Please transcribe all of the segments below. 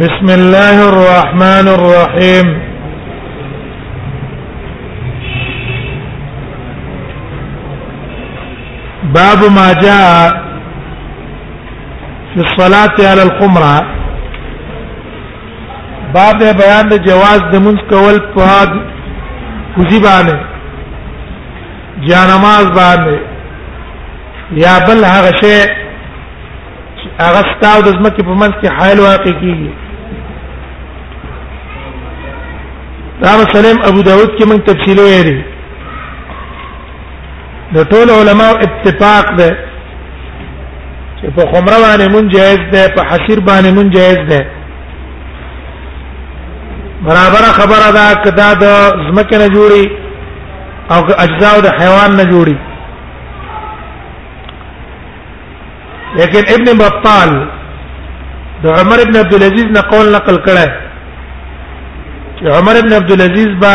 بسم الله الرحمن الرحيم باب ما جاء في الصلاة على القمرة باب د بیان د جواز د منځ کول په کوزي باندې جانماز باندې یا بل هغه شی هغه ستاو د زمکه په منځ کې حائل واقع کیږي دا مسلم ابو داود کې موږ تفصیل ویلي د ټول علما اتفاق ده چې په خمره باندې مون جائز ده په حسیر باندې مون جائز ده برابر خبره ده کدا د زمکه نه جوړي او اجزاء د حیوان نه جوړي لیکن ابن بطال د عمر ابن عبد العزيز نه قول نقل کړه عمر ابن عبد العزيز با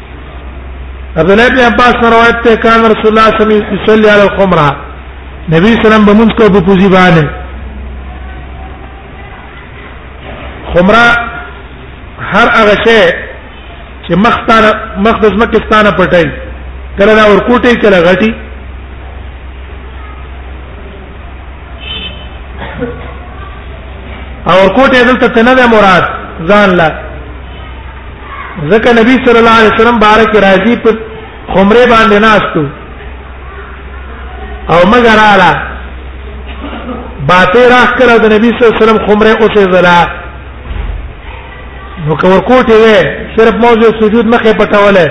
عبد الله بن عباس روایت ته کان رسول الله صلی الله علیه وسلم یصلی علی الخمره نبی سلام بمنځ کو په پوزي باندې خمره هر هغه شی چې مختار مخدز مکستانه پټای کله دا ورکوټي کله غټي او ورکوټه دلته تنه ده مراد ځان لا ځکه نبی صلی الله علیه وسلم بارک راضی په خمره باندې ناشتو او مگر اعلی باته راخ کړه د نبی صلی الله علیه وسلم خمره اوسه زلا نو کور کوټه وې صرف موضوع سجود مخه پټوله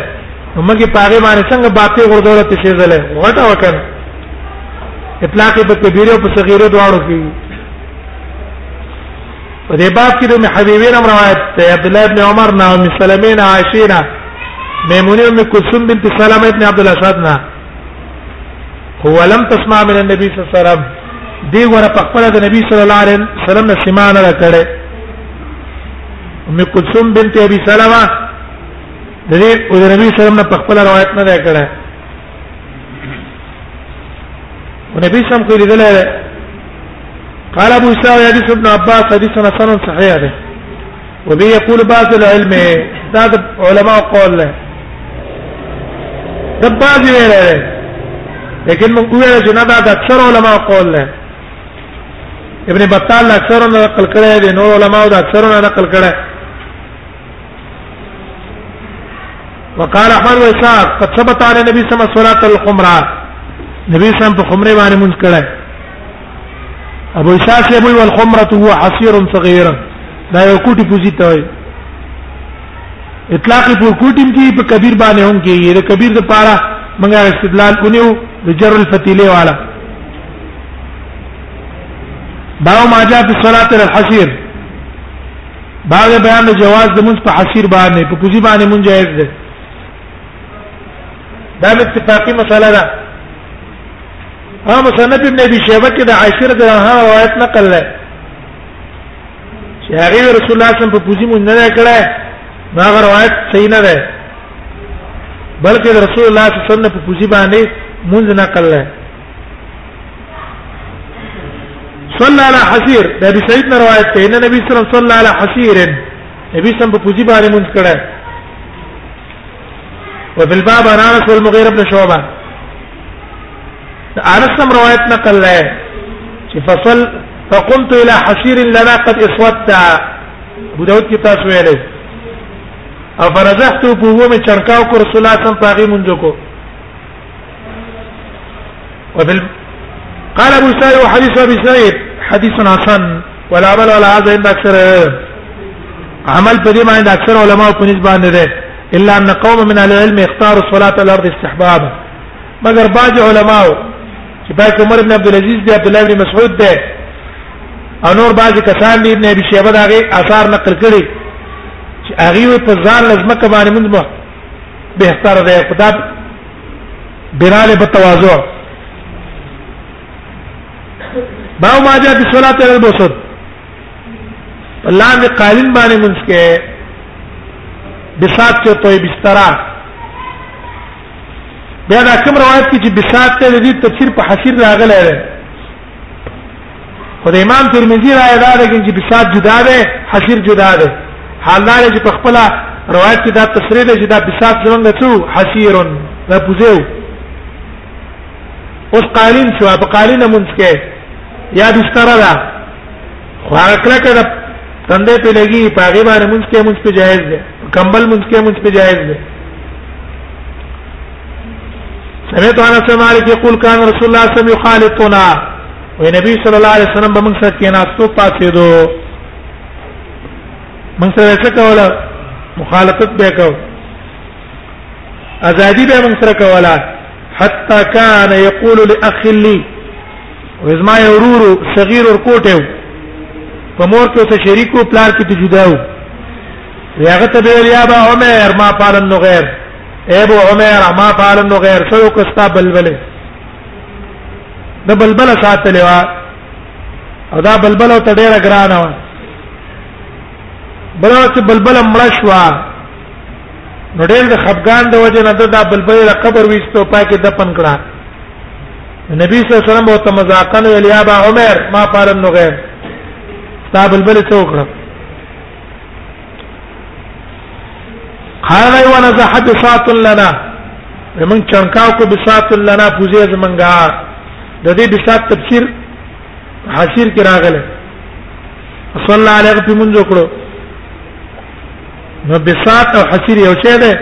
نو مګي پاغه باندې څنګه باته ورډوله تشه زله غټه وکړه اطلاق په کبیره او په صغیره دواړو کې په دې باب کې د ام حبیبین هم روایت ده عبد الله ابن عمر نه ام سلمین عائشه نه میمونه ام کلثوم بنت سلمہ ابن عبد الاسد نه هو لم تسمع من النبي صلی الله علیه وسلم دی ور په خپل د نبی صلی الله علیه وسلم نه سماع نه کړي ام کلثوم بنت ابي سلمہ د دې او د نبی صلی الله علیه وسلم نه په خپل روایت نه کړي ونبي سم کوي دله قال ابو اسحاق حديث ابن عباس حديث حسن صحيح ده وبه يقول بعض العلم دا علماء قول له د بعض ویل لیکن موږ ویل چې نه دا د اکثر علماء قول له ابن بطال اکثر نقل کړی دی نور علماء د اکثر نقل کړی وقال احمد واسحاق قد ثبت عن النبي صلى الله عليه وسلم صلاه الخمره نبی صلی الله علیه وسلم په خمره باندې مونږ کړه ابو اسحاق یې وی والخمره هو حصير صغير دا یو کوټي پوزي ته وي اطلاق په کوټیم کې په کبیر باندې هم کې یې کبیر د پاره موږ استدلال کونیو د جر الفتیله والا باو ما جاء في صلاه الحصير بعد بیان د جواز د منځ په حسیر باندې په کوزي باندې مونږ جایز ده دا اتفاقی مسله ده ها مصنف ابن ابي شيبه کې د عائشه رضی الله عنها روایت نقل لري چې هغه رسول الله صلی الله علیه وسلم په کوزي مونږ نه کړه دا روایت صحیح نه ده بلکې رسول الله صلی الله علیه وسلم په کوزي باندې مونږ نقل لري صلى على حسير ده ابي سعيد نے روایت ہے ان نبی صلی اللہ علیہ وسلم صلى على حسير نبی صلی اللہ پوجی بارے منز کڑا وفي الباب انس والمغيرة بن شعبة انس نے روایت نقل ہے کہ فصل فقمت الى حسير لنا قد اسودت ابو داود کی تاسو ویلې او فرزحت په ومه چرکاو کو رسول الله صلی الله علیه وسلم پاغي منځ کو وفي قال ابو سعيد وحديث ابي سعيد حديث حسن ولا عمل ولا هذا عند اكثر عمل په دې باندې اکثر علما په نسبت باندې ده الا ان قوم من العلم اختاروا صلاه الارض استحبابا مگر بعض علما چې باید عمر بن عبد العزيز دی عبد الله بن مسعود دی او نور بعض کسان دی ابن ابي شيبه دا غي اثار نقل کړي چې هغه په ځان لازمه کمانه مونږ بهتر ده په دا بناله په تواضع ما ما جاء في صلاه البصر لاندې قالین باندې منځ کې بسات ته توي بسترا بیا دا کوم روایت کې چې بسات ته د دې تفسیر په حسیر راغلی دی خو د امام ترمذی رائے دا ده چې بسات جدا ده حسیر جدا ده حالدار چې په خپل روایت کې دا تصریح ده چې دا بسات څنګه څو حسیر دا پوزیو اوس قالین شو په قالین مونږ کې یا بستر ده خو هغه کله کله تندې په لګي په هغه باندې مونږ کې مونږ په جایز ده کمبل مونږ کې مونږ په جایز ده سمعت انا سمالك يقول كان رسول الله صلى الله عليه وسلم يخالطنا ونبي صلى الله عليه وسلم بمن سره کې ناستو پاتې دو من سره څه کوله مخالفت به کو ازادي به من سره کوله حتى كان يقول لاخ لي وزما يرور صغير ورکوټه په مور کې څه شریکو پلار کې جداو یاغه ته ویل یا با عمر ما پالن نو غیر ابو عمر ما فعل انه غیر څه وکستا بلبله د بلبله ساتلې وا او دا بلبله ته ډیره ګرانه وا بلبله چې بلبله مړ شو نو ډېر د خفقان د وجه نه دا بلبله د قبر وېستو پاکه دفن کړه نبی صلی الله علیه وسلم او تمزاقن ویل یا ابا عمر ما فعل انه غیر تا بلبله څه وکړه قال ايوه نزح بساط لنا من چنکاو کو بساط لنا فوزي زمنګا د دې بساط تفسیر حسیر کې راغله صلی الله علیه په منځ کړو نو بساط او حسیر یو څه ده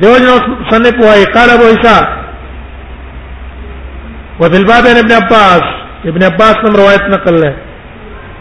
دیو جن سنه کوی قال ابو عيسى وفي الباب عن ابن عباس ابن عباس نے روایت نقل ہے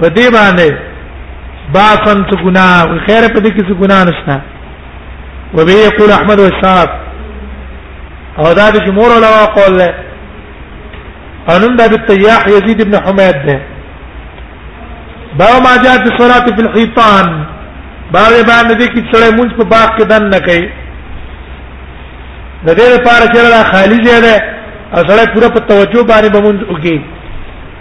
په دې باندې باطن څه ګناه او خیر په دې کې څه ګناه نشته و به یقول احمد والشعب او دا د جمهور علما قول له انم دا بالتياح يزيد بن حميد ده باو ما جاء في الصلاه في الحيطان باو باندې دې کې سره مونږ په باغ کې دن نه کوي د دې لپاره چې را خالی ځای ده او سره پوره په توجه باندې به مونږ وکړي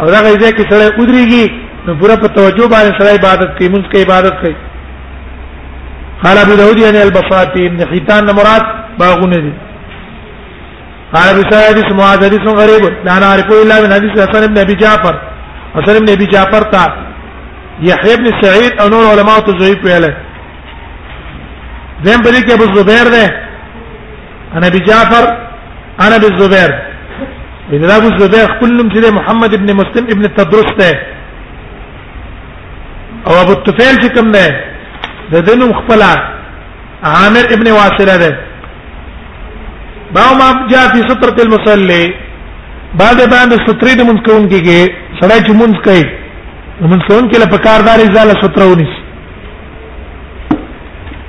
او دا غیزه کې سره ودرېږي نو پورا په توجه باندې سره عبادت کوي مونږ کې عبادت کوي قال ابو داود يعني البساطي ابن حيتان مراد باغونه دي قال ابو سعيد اسم معاذ حديث غريب لا نعرف الا من حديث حسن بن ابي جعفر حسن بن ابي جعفر تا يحيى بن سعيد او نور علماء ته زوی پیاله دیم بلی کې ابو زبیر ده انا ابي جعفر انا ابي الزبير اذا ابو الزبير كلهم كده محمد ابن مسلم ابن التدرس ده او ابو الطفيل چې کوم ده د دنو خپل عامر ابن واصله ده باو ما جاء في سترة المصلي بعد باندې سترې د مونږ کوون کېږي سړی چې مونږ کوي مونږ کوون کې له پکارداري ځاله سترونی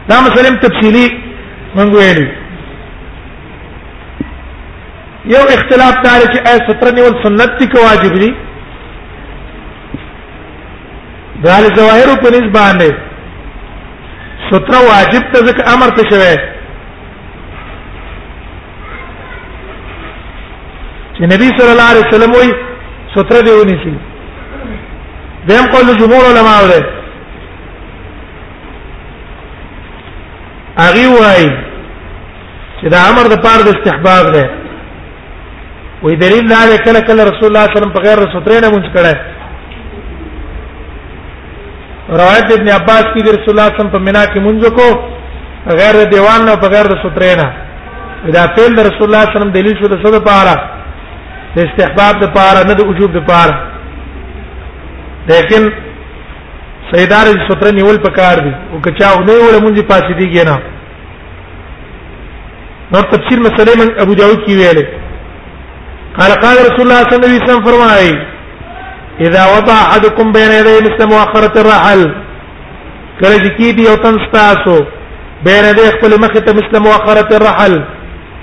دا مسلم تفصیلی موږ ویلي یو اختلاف دا لري چې آیا ستر نیول سنت دي که واجب دي دا له ظواهر په نسبت باندې ستر واجب ته ځکه امر ته شوی چې نبی صلی الله علیه وسلم وایي ستر دی ونی شي دیم قول جمهور علماء ده هغه وای چې دا امر د پاره د استحباب دی وې دلیل دا دی کله کله رسول الله صلی الله علیه وسلم په غیر سترې نه مونږ کړه روایت ابن عباس کی رسول الله صلی الله علیه وسلم په مینا کې مونږ کو غیر دیوان نه په غیر د سترې نه دا فعل د رسول الله صلی الله علیه وسلم دلیل شو د څه لپاره د استحباب لپاره نه د وجوب لپاره لیکن سیدار ستر نیول پکار دي او که چا نه وړ مونږ پاسې دیږي نه نو تفسیر مسلې من ابو داود کی ویلې قال قال رسول الله صلی الله علیه وسلم فرمایي اذا وضع احدكم بين يدي مثل مؤخره الرحل کله چې کی دی او تن تاسو بین دې خپل مخ ته مثل مؤخره الرحل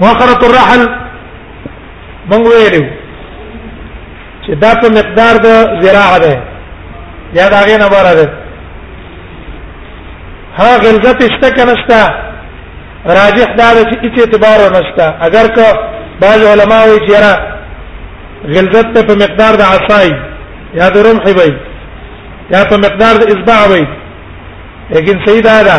وخرت الرحل مونږ ویلو چې دا په مقدار د زراعه ده یا دا غي نه بره ده ها غلظت شته کنهستا راجح دا ده چې هیڅ اعتبار نشته اگر که بعض علما وایي چې را غلظت ته په مقدار د عصای یا د رمح وي یا په مقدار د اصبع وي لیکن صحیح دا ده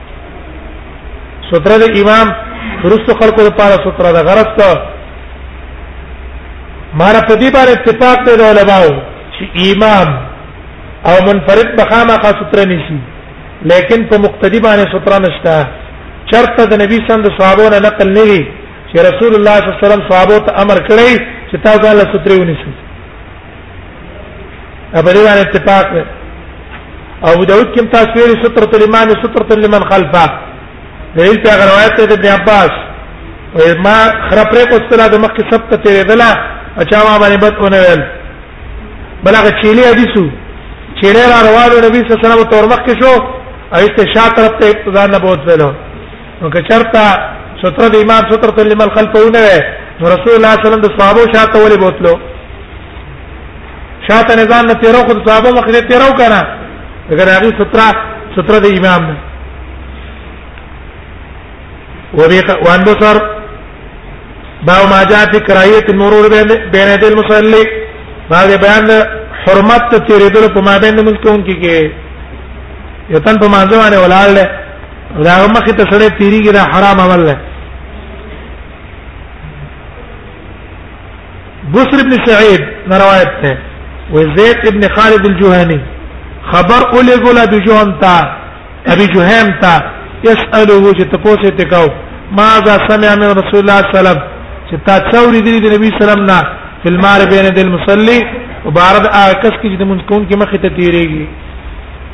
ستر د امام درست خلکو لپاره ستر د غرض ته مار په دې باندې اتفاق دی د علماو چې امام او منفرد بخامه خاص ستر نشي لیکن په مقتدی باندې ستر نشته چرته د نبی صلی الله علیه وسلم د صحابو نه نقل نه وی چې رسول الله صلی الله علیه وسلم صحابو ته امر کړی چې تاسو الله ستر ونیسئ په دې باندې اتفاق دی ابو داود کې تاسو ویلي سترۃ الایمان سترۃ لمن خلفه دلیل په روایت ته ابن عباس وې ما خرپره کو ستلا د مخ کې سب ته تیرې دلا اچھا ما باندې بد ونه ویل بلغه چيلي حدیثو چيلي را روانو نبی صلی الله علیه وسلم تور مخ کې شو ایت شاطر ته ځان نه بوت ویلو نو که چرته ستر د امام ستر تل لمن خلفه ونه وي نو رسول الله صلی الله علیه وسلم د صحابه شاته ولې بوتلو شاته نظام نه تیرو خو صحابه مخ دې تیرو کنه اگر هغه ستر ستر د امام نه وان بصر باو ما جاء في كراهيه المرور بين يدي المصلي باو بیان حرمت ته تیرېدل په ما باندې مونږ کوونکی کې یتن په مازه باندې ولاړ دا مخه ته سره تیریږي دا حرام عمل ده بصر ابن سعيد روایت ده وزيد ابن خالد الجهني خبر اولي ګول ابي جوهن تا ابي جوهن تا يساله چې تاسو ته کاو ماذا سمع من رسول الله صلى الله عليه وسلم چې تا څوري دي د نبی سلام نه في المار بين المصلي وبارد اکس کې د منکون کې مخ ته تیریږي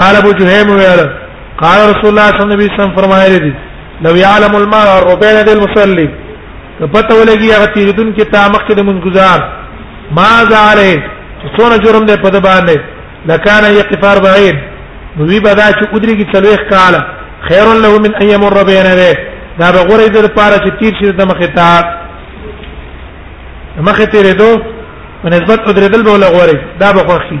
قال ابو جهيم ويل قال رسول الله صلى الله عليه وسلم فرمایلی دي لو يعلم الماء ربنا دل مصلي پته ولګي هغه تیریدون کې تا مخکې د منګزار ما زاله څونه جرم دې په د باندې لکان یقفار بعید نو وی بدا چې ادري کې تلويخ کاله خير له من ان يمر بينه دا به غوړې د پاره چې تیر شي د مخه تا مخه تیرې دو په نسبت ادرې دل به ولا غوړې دا به خوخي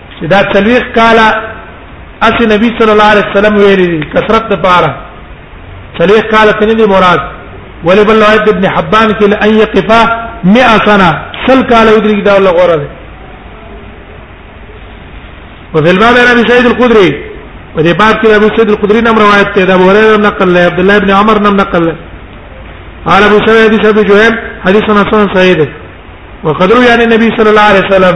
چې دا څلويخ کاله اسی نبی صلی الله علیه وسلم ویلي دي کثرت د پاره څلويخ کاله تنه دي مراد ولې بل روایت ابن حبان کې لئن يقفا 100 سنه سل کاله ودري دا الله غره ده وفي الباب عن ابي سعيد الخدري ودي باب كده ابو سعيد الخدري نم روايه كده ابو هريره نقل له عبد الله بن عمر نم نقل له قال ابو سعيد ابي جهيم حديثنا حسن سعيد وقدروا يعني النبي صلى الله عليه وسلم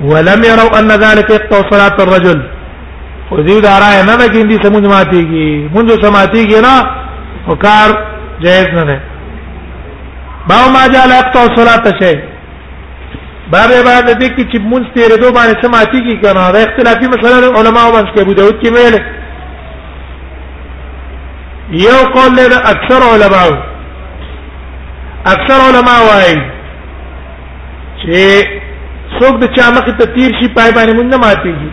ولم يروا ان ذلك يقطع صلاه الرجل او دې دا راي نه ده کیندي سمون ماتيږي مونږ سماتيږي نه او کار جائز نه ده باو ما جاء لا يقطع صلاه شيء باب باندې دې کې چې مونږ تیرې دوه باندې سماتيږي کنه دا اختلافي مسله علماء باندې کې ابو داود کې ویل یو قول له اکثر علماء اکثر علماء وايي چې څوک د چا مخ ته تیر شي پای باندې مونږ نه ماتيږي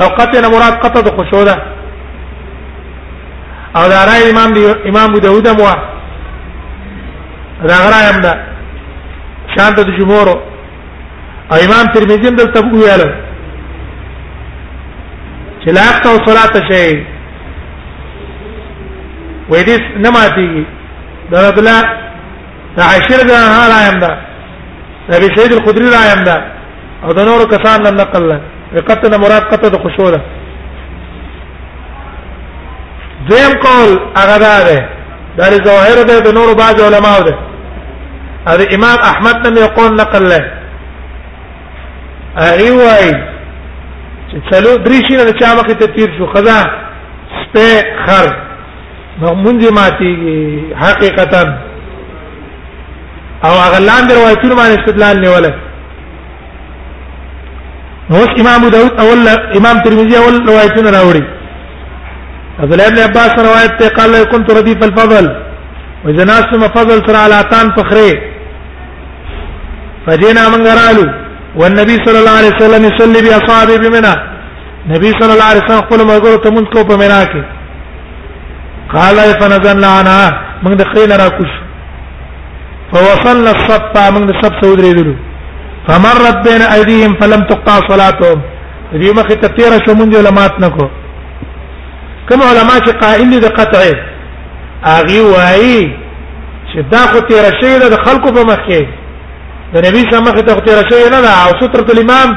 او قطع نه مراد قطع د خشوع ده او دا راي امام دی امام ابو داوود مو دا غره هم ده شان د جمهور او امام ترمذی هم دلته ویاله چې لا تاسو صلات شي وې دې نه ماتيږي دا عبد الله دا عائشه رضی الله عنها رایم ده نبی سید الخدری رایم ده او د نور کسان نه نقل له قطع نه مراد قطع د خشوع ده دیم قول هغه ده دا ظواهر ده د نور بعض علماو ده او امام احمد نن یقول نقل له ای وای چې څلو درې شي نه چا مخ ته تیر شو خدا سپه خر نو مونږ ماتي حقیقتا او هغه لاندې روایتونه باندې استدلال نیول نو امام ابو داود اول امام ترمذی اول روایتونه راوړي عبد الله بن عباس روایت ته قال كنت رديف الفضل واذا ناس ما فضل ترى على تان فخري فجينا من غرالو والنبي صلى الله عليه وسلم يصلي باصحابه بمنى نبی صلی الله علیه وسلم خپل مرګ ته مونږ کو په مینا کې قال فنزلنا عنها موږ د خیل را کوش فوصلنا الصف موږ د صف سود ریدلو فمرت بين ايديهم فلم تقطع صلاتهم دې مخه ته تیر شو مونږ علماءات نکو کوم علما چې قائل دي قطع اغي وایي چې دا خو تیر شي د خلکو په مخ کې د نبی سره مخ ته تیر شي نه دا او ستر الامام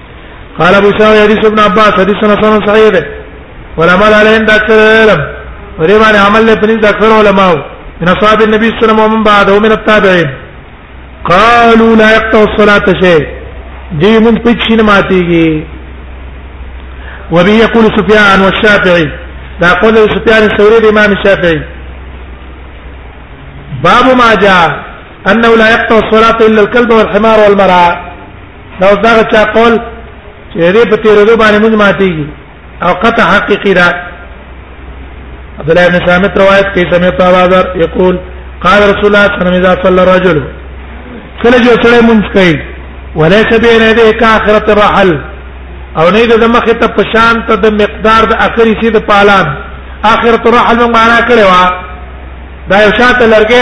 قال ابو شاو حديث ابن عباس حديث حسن صحيح ده والعمل عليه عند اكثر العلم وريبان عمل له بنز اكثر علماء من اصحاب النبي صلى الله عليه وسلم ومن بعده من التابعين قالوا لا يقطع الصلاه شيء دي من بيتشين ماتيجي وبه يقول سفيان والشافعي لا قول سفيان الثوري الامام الشافعي باب ما جاء انه لا يقطع الصلاه الا الكلب والحمار والمرأة دا اوس دا چا قول چې دې په تیر دوه باندې موږ ماتيږي او قطع حقيقي دا عبد الله بن سامت روایت کې سمعت بازار یقول قال رسول الله صلی الله علیه وسلم اذا صلى الرجل کله جو سره مونږ کوي وليس بين يديه كاخره الرحل او نه د مخه ته پشان ته د مقدار د اخري سي د پالان اخرت الرحل معنا کړي وا دا یو شاته لرګي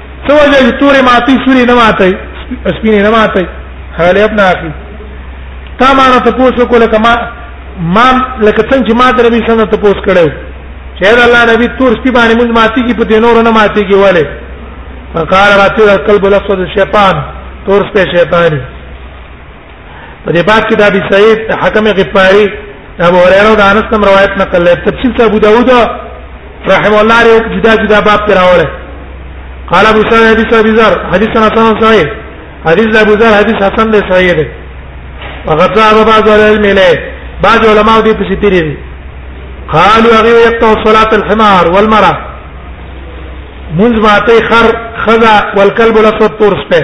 څه وجه چې تورې ماتي سوري نه ماتي سپینې نه ماتي هغه له ابن اخي تا ما نه تاسو کوله کما ما لکه څنګه چې ما د نبی سره تاسو کړو چې دا الله نبی تور سپی باندې مونږ ماتي کې په دې نور نه ماتي کې والے فقال راتل القلب الاسود الشیطان تور سپی شیطانی په دې باب کې د ابي سعيد حکم غفاري ابو هريره د انس نم روایت نقل لري تفصیل ابو داوود رحم الله علیه جدا جدا باب تراوله قال ابو سعيد حديث ابي ذر حديث حسن صحيح حديث ابو ذر حديث حسن ده صحيح ده وقد ذهب بعض العلم اليه بعض علماء دې په ستيري دي قالوا غير يقطع صلاه الحمار والمرأه منذ ما تي خر خذا والكلب لسوت تورس په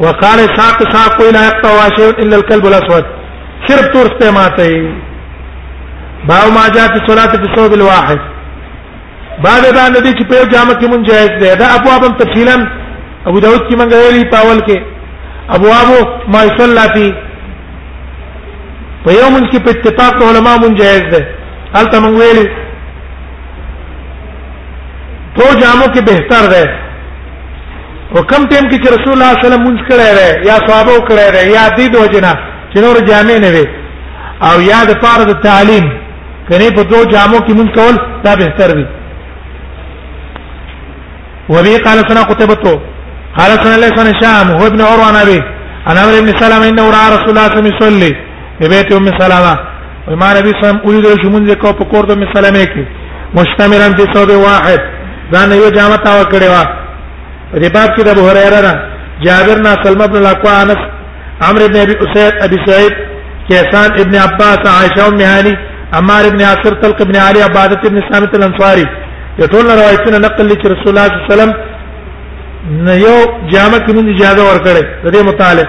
وقال ساق ساق لا يقطع شيء الا الكلب الاسود صرف تور سپه ماته باو ما جاء في صلاه في الثوب الواحد بعد دا ندی چې په جامه کې مون جائز دی دا ابواب تفصیلا ابو داود کې مونږ ویلي پاول کې ابواب ما يصلى فيه په یو مونږ کې په اتفاق علماء مون جائز دی هلته مونږ ویلي دو جامو کې بهتر ده او کم ټیم کې چې رسول الله صلی الله علیه وسلم مونږ کړی دی یا صحابه کړی دی یا دې دوه جنا چې نور جامع نه وي او یا د پاره د تعلیم کني په دوه جامو کې مونږ کول دا به تر وي وبي قال سنا قتبته قال سنا ليس شام هو ابن عروه نبي انا ابن سلام انه راى رسول الله صلى الله عليه وسلم يصلي دی بیت ام سلمہ او ما نبی صلی الله علیه وسلم ولید چې مونږ کو په کور د ام سلمہ کې مشتمرا په ثوب واحد ځان یو جامه تا وکړې وا دې باب کې د ابو هريره نه جابر نه سلمہ بن الاقوا انس عمرو بن ابي اسيد ابي سعيد كيسان ابن عباس عائشه ام هاني عمار ابن عاصر طلق ابن علي عباده ابن سامت الانصاري یو ټول روایتونه نقل لري چې رسول الله صلی الله علیه وسلم نه یو جامه کې مونږ اجازه ورکړې د دې متعلق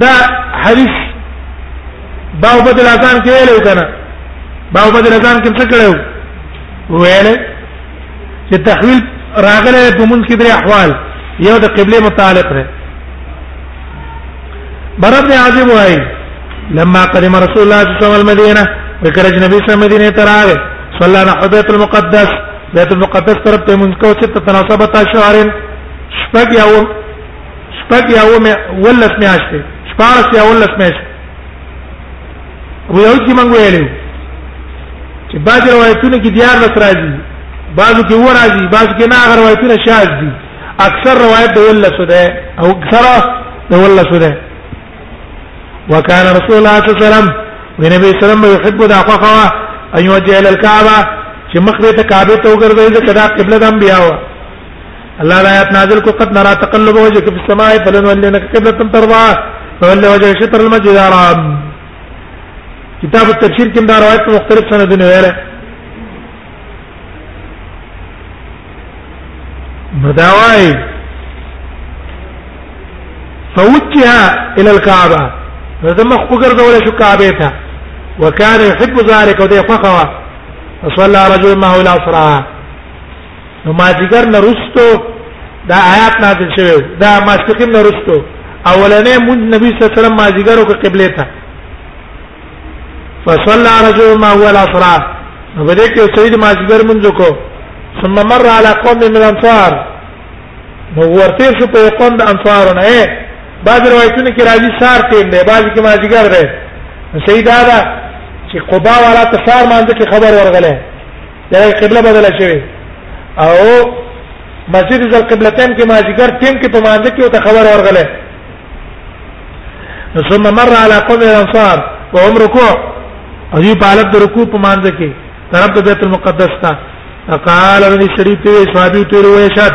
دا حدیث باو بدل اذان کې ویلو کنه باو بدل اذان کې څه کړو ویل چې تحویل راغله په مونږ کې درې احوال یو د قبله متعلق ده برب عظیم وای لما قدم رسول الله صلی الله علیه وسلم المدینه وکړه چې نبی صلی الله علیه وسلم مدینه ته راغی صلی الله علیه بیت المقدس بیت المقدس طرف ته مونږ کو چې تناسبت اشعارن شپږ یو شپږ یا و مې ولس میاشتې شپارس یا ولس میاشتې ابو یوز کې مونږ ویلو چې بعض روایتونه کې دیار لس راځي بعضو کې و راځي بعض کې نه هغه روایتونه شاذ دي اکثر روایت د ولس ده او اکثر د ولس ده وكان رسول الله صلى الله عليه وسلم ونبي صلى الله عليه وسلم يحب دعوه ان يوجه الى الكعبه چې مخ دې ته کعبه ته وګرځي دا قبله د انبیاء الله لا آیات نازل کو قد نرى تقلب وجهك في السماء فلنولينك قبلة ترضى فولى وجهك شطر المسجد الحرام کتاب التفسیر کې دا روایت مختلف سندونه ویل مداوي فوجها الى الكعبه فلما وقرد ولا شو كعبتها وكان يحب ذلك وده فخوا فصلى رجل معه العصر نو ما ذکر نرستو دا آیات نازل شوه دا ماسپخین نرستو اولنې مون نبی صلی الله علیه وسلم ما ذکر او قبله ته فصلى رجل ما هو العصر نو بده کې سید ما ذکر مونږ کو ثم مر على قوم من الانصار نو ورته شو په قوم د انصار نه بعض روایتونه کې راځي سار تیم دی بعض کې ما ذکر دی سیدا دا چې قبا والا تسار مانځ کې خبر ورغله دا قبله بدله شوه او مسجد ذل قبلتين کې ماجګر تیم کې په مانځ کې او ته خبر ورغله ثم مر على قوم الانصار وهم ركوع او دې په حالت د رکوع په مانځ کې طرف د بیت المقدس ته قال رضي شريف ته صحابي ته وې شاد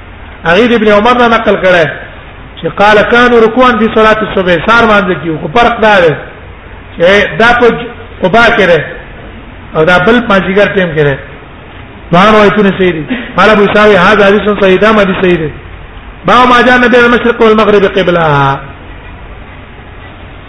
هغه ابن عمر نه نقل کړه چې قال كانوا ركوعا في صلاه الصبح سار باندې کیو خو فرق دا دی چې دا په قبا کې ده او دا بل پنځګر ټیم کې ده دوه روایتونه صحیح دي قال ابو ساوي هذا حديث صحيح ده ما دي صحيح ده باو ما جاء بين المشرق والمغرب قبلها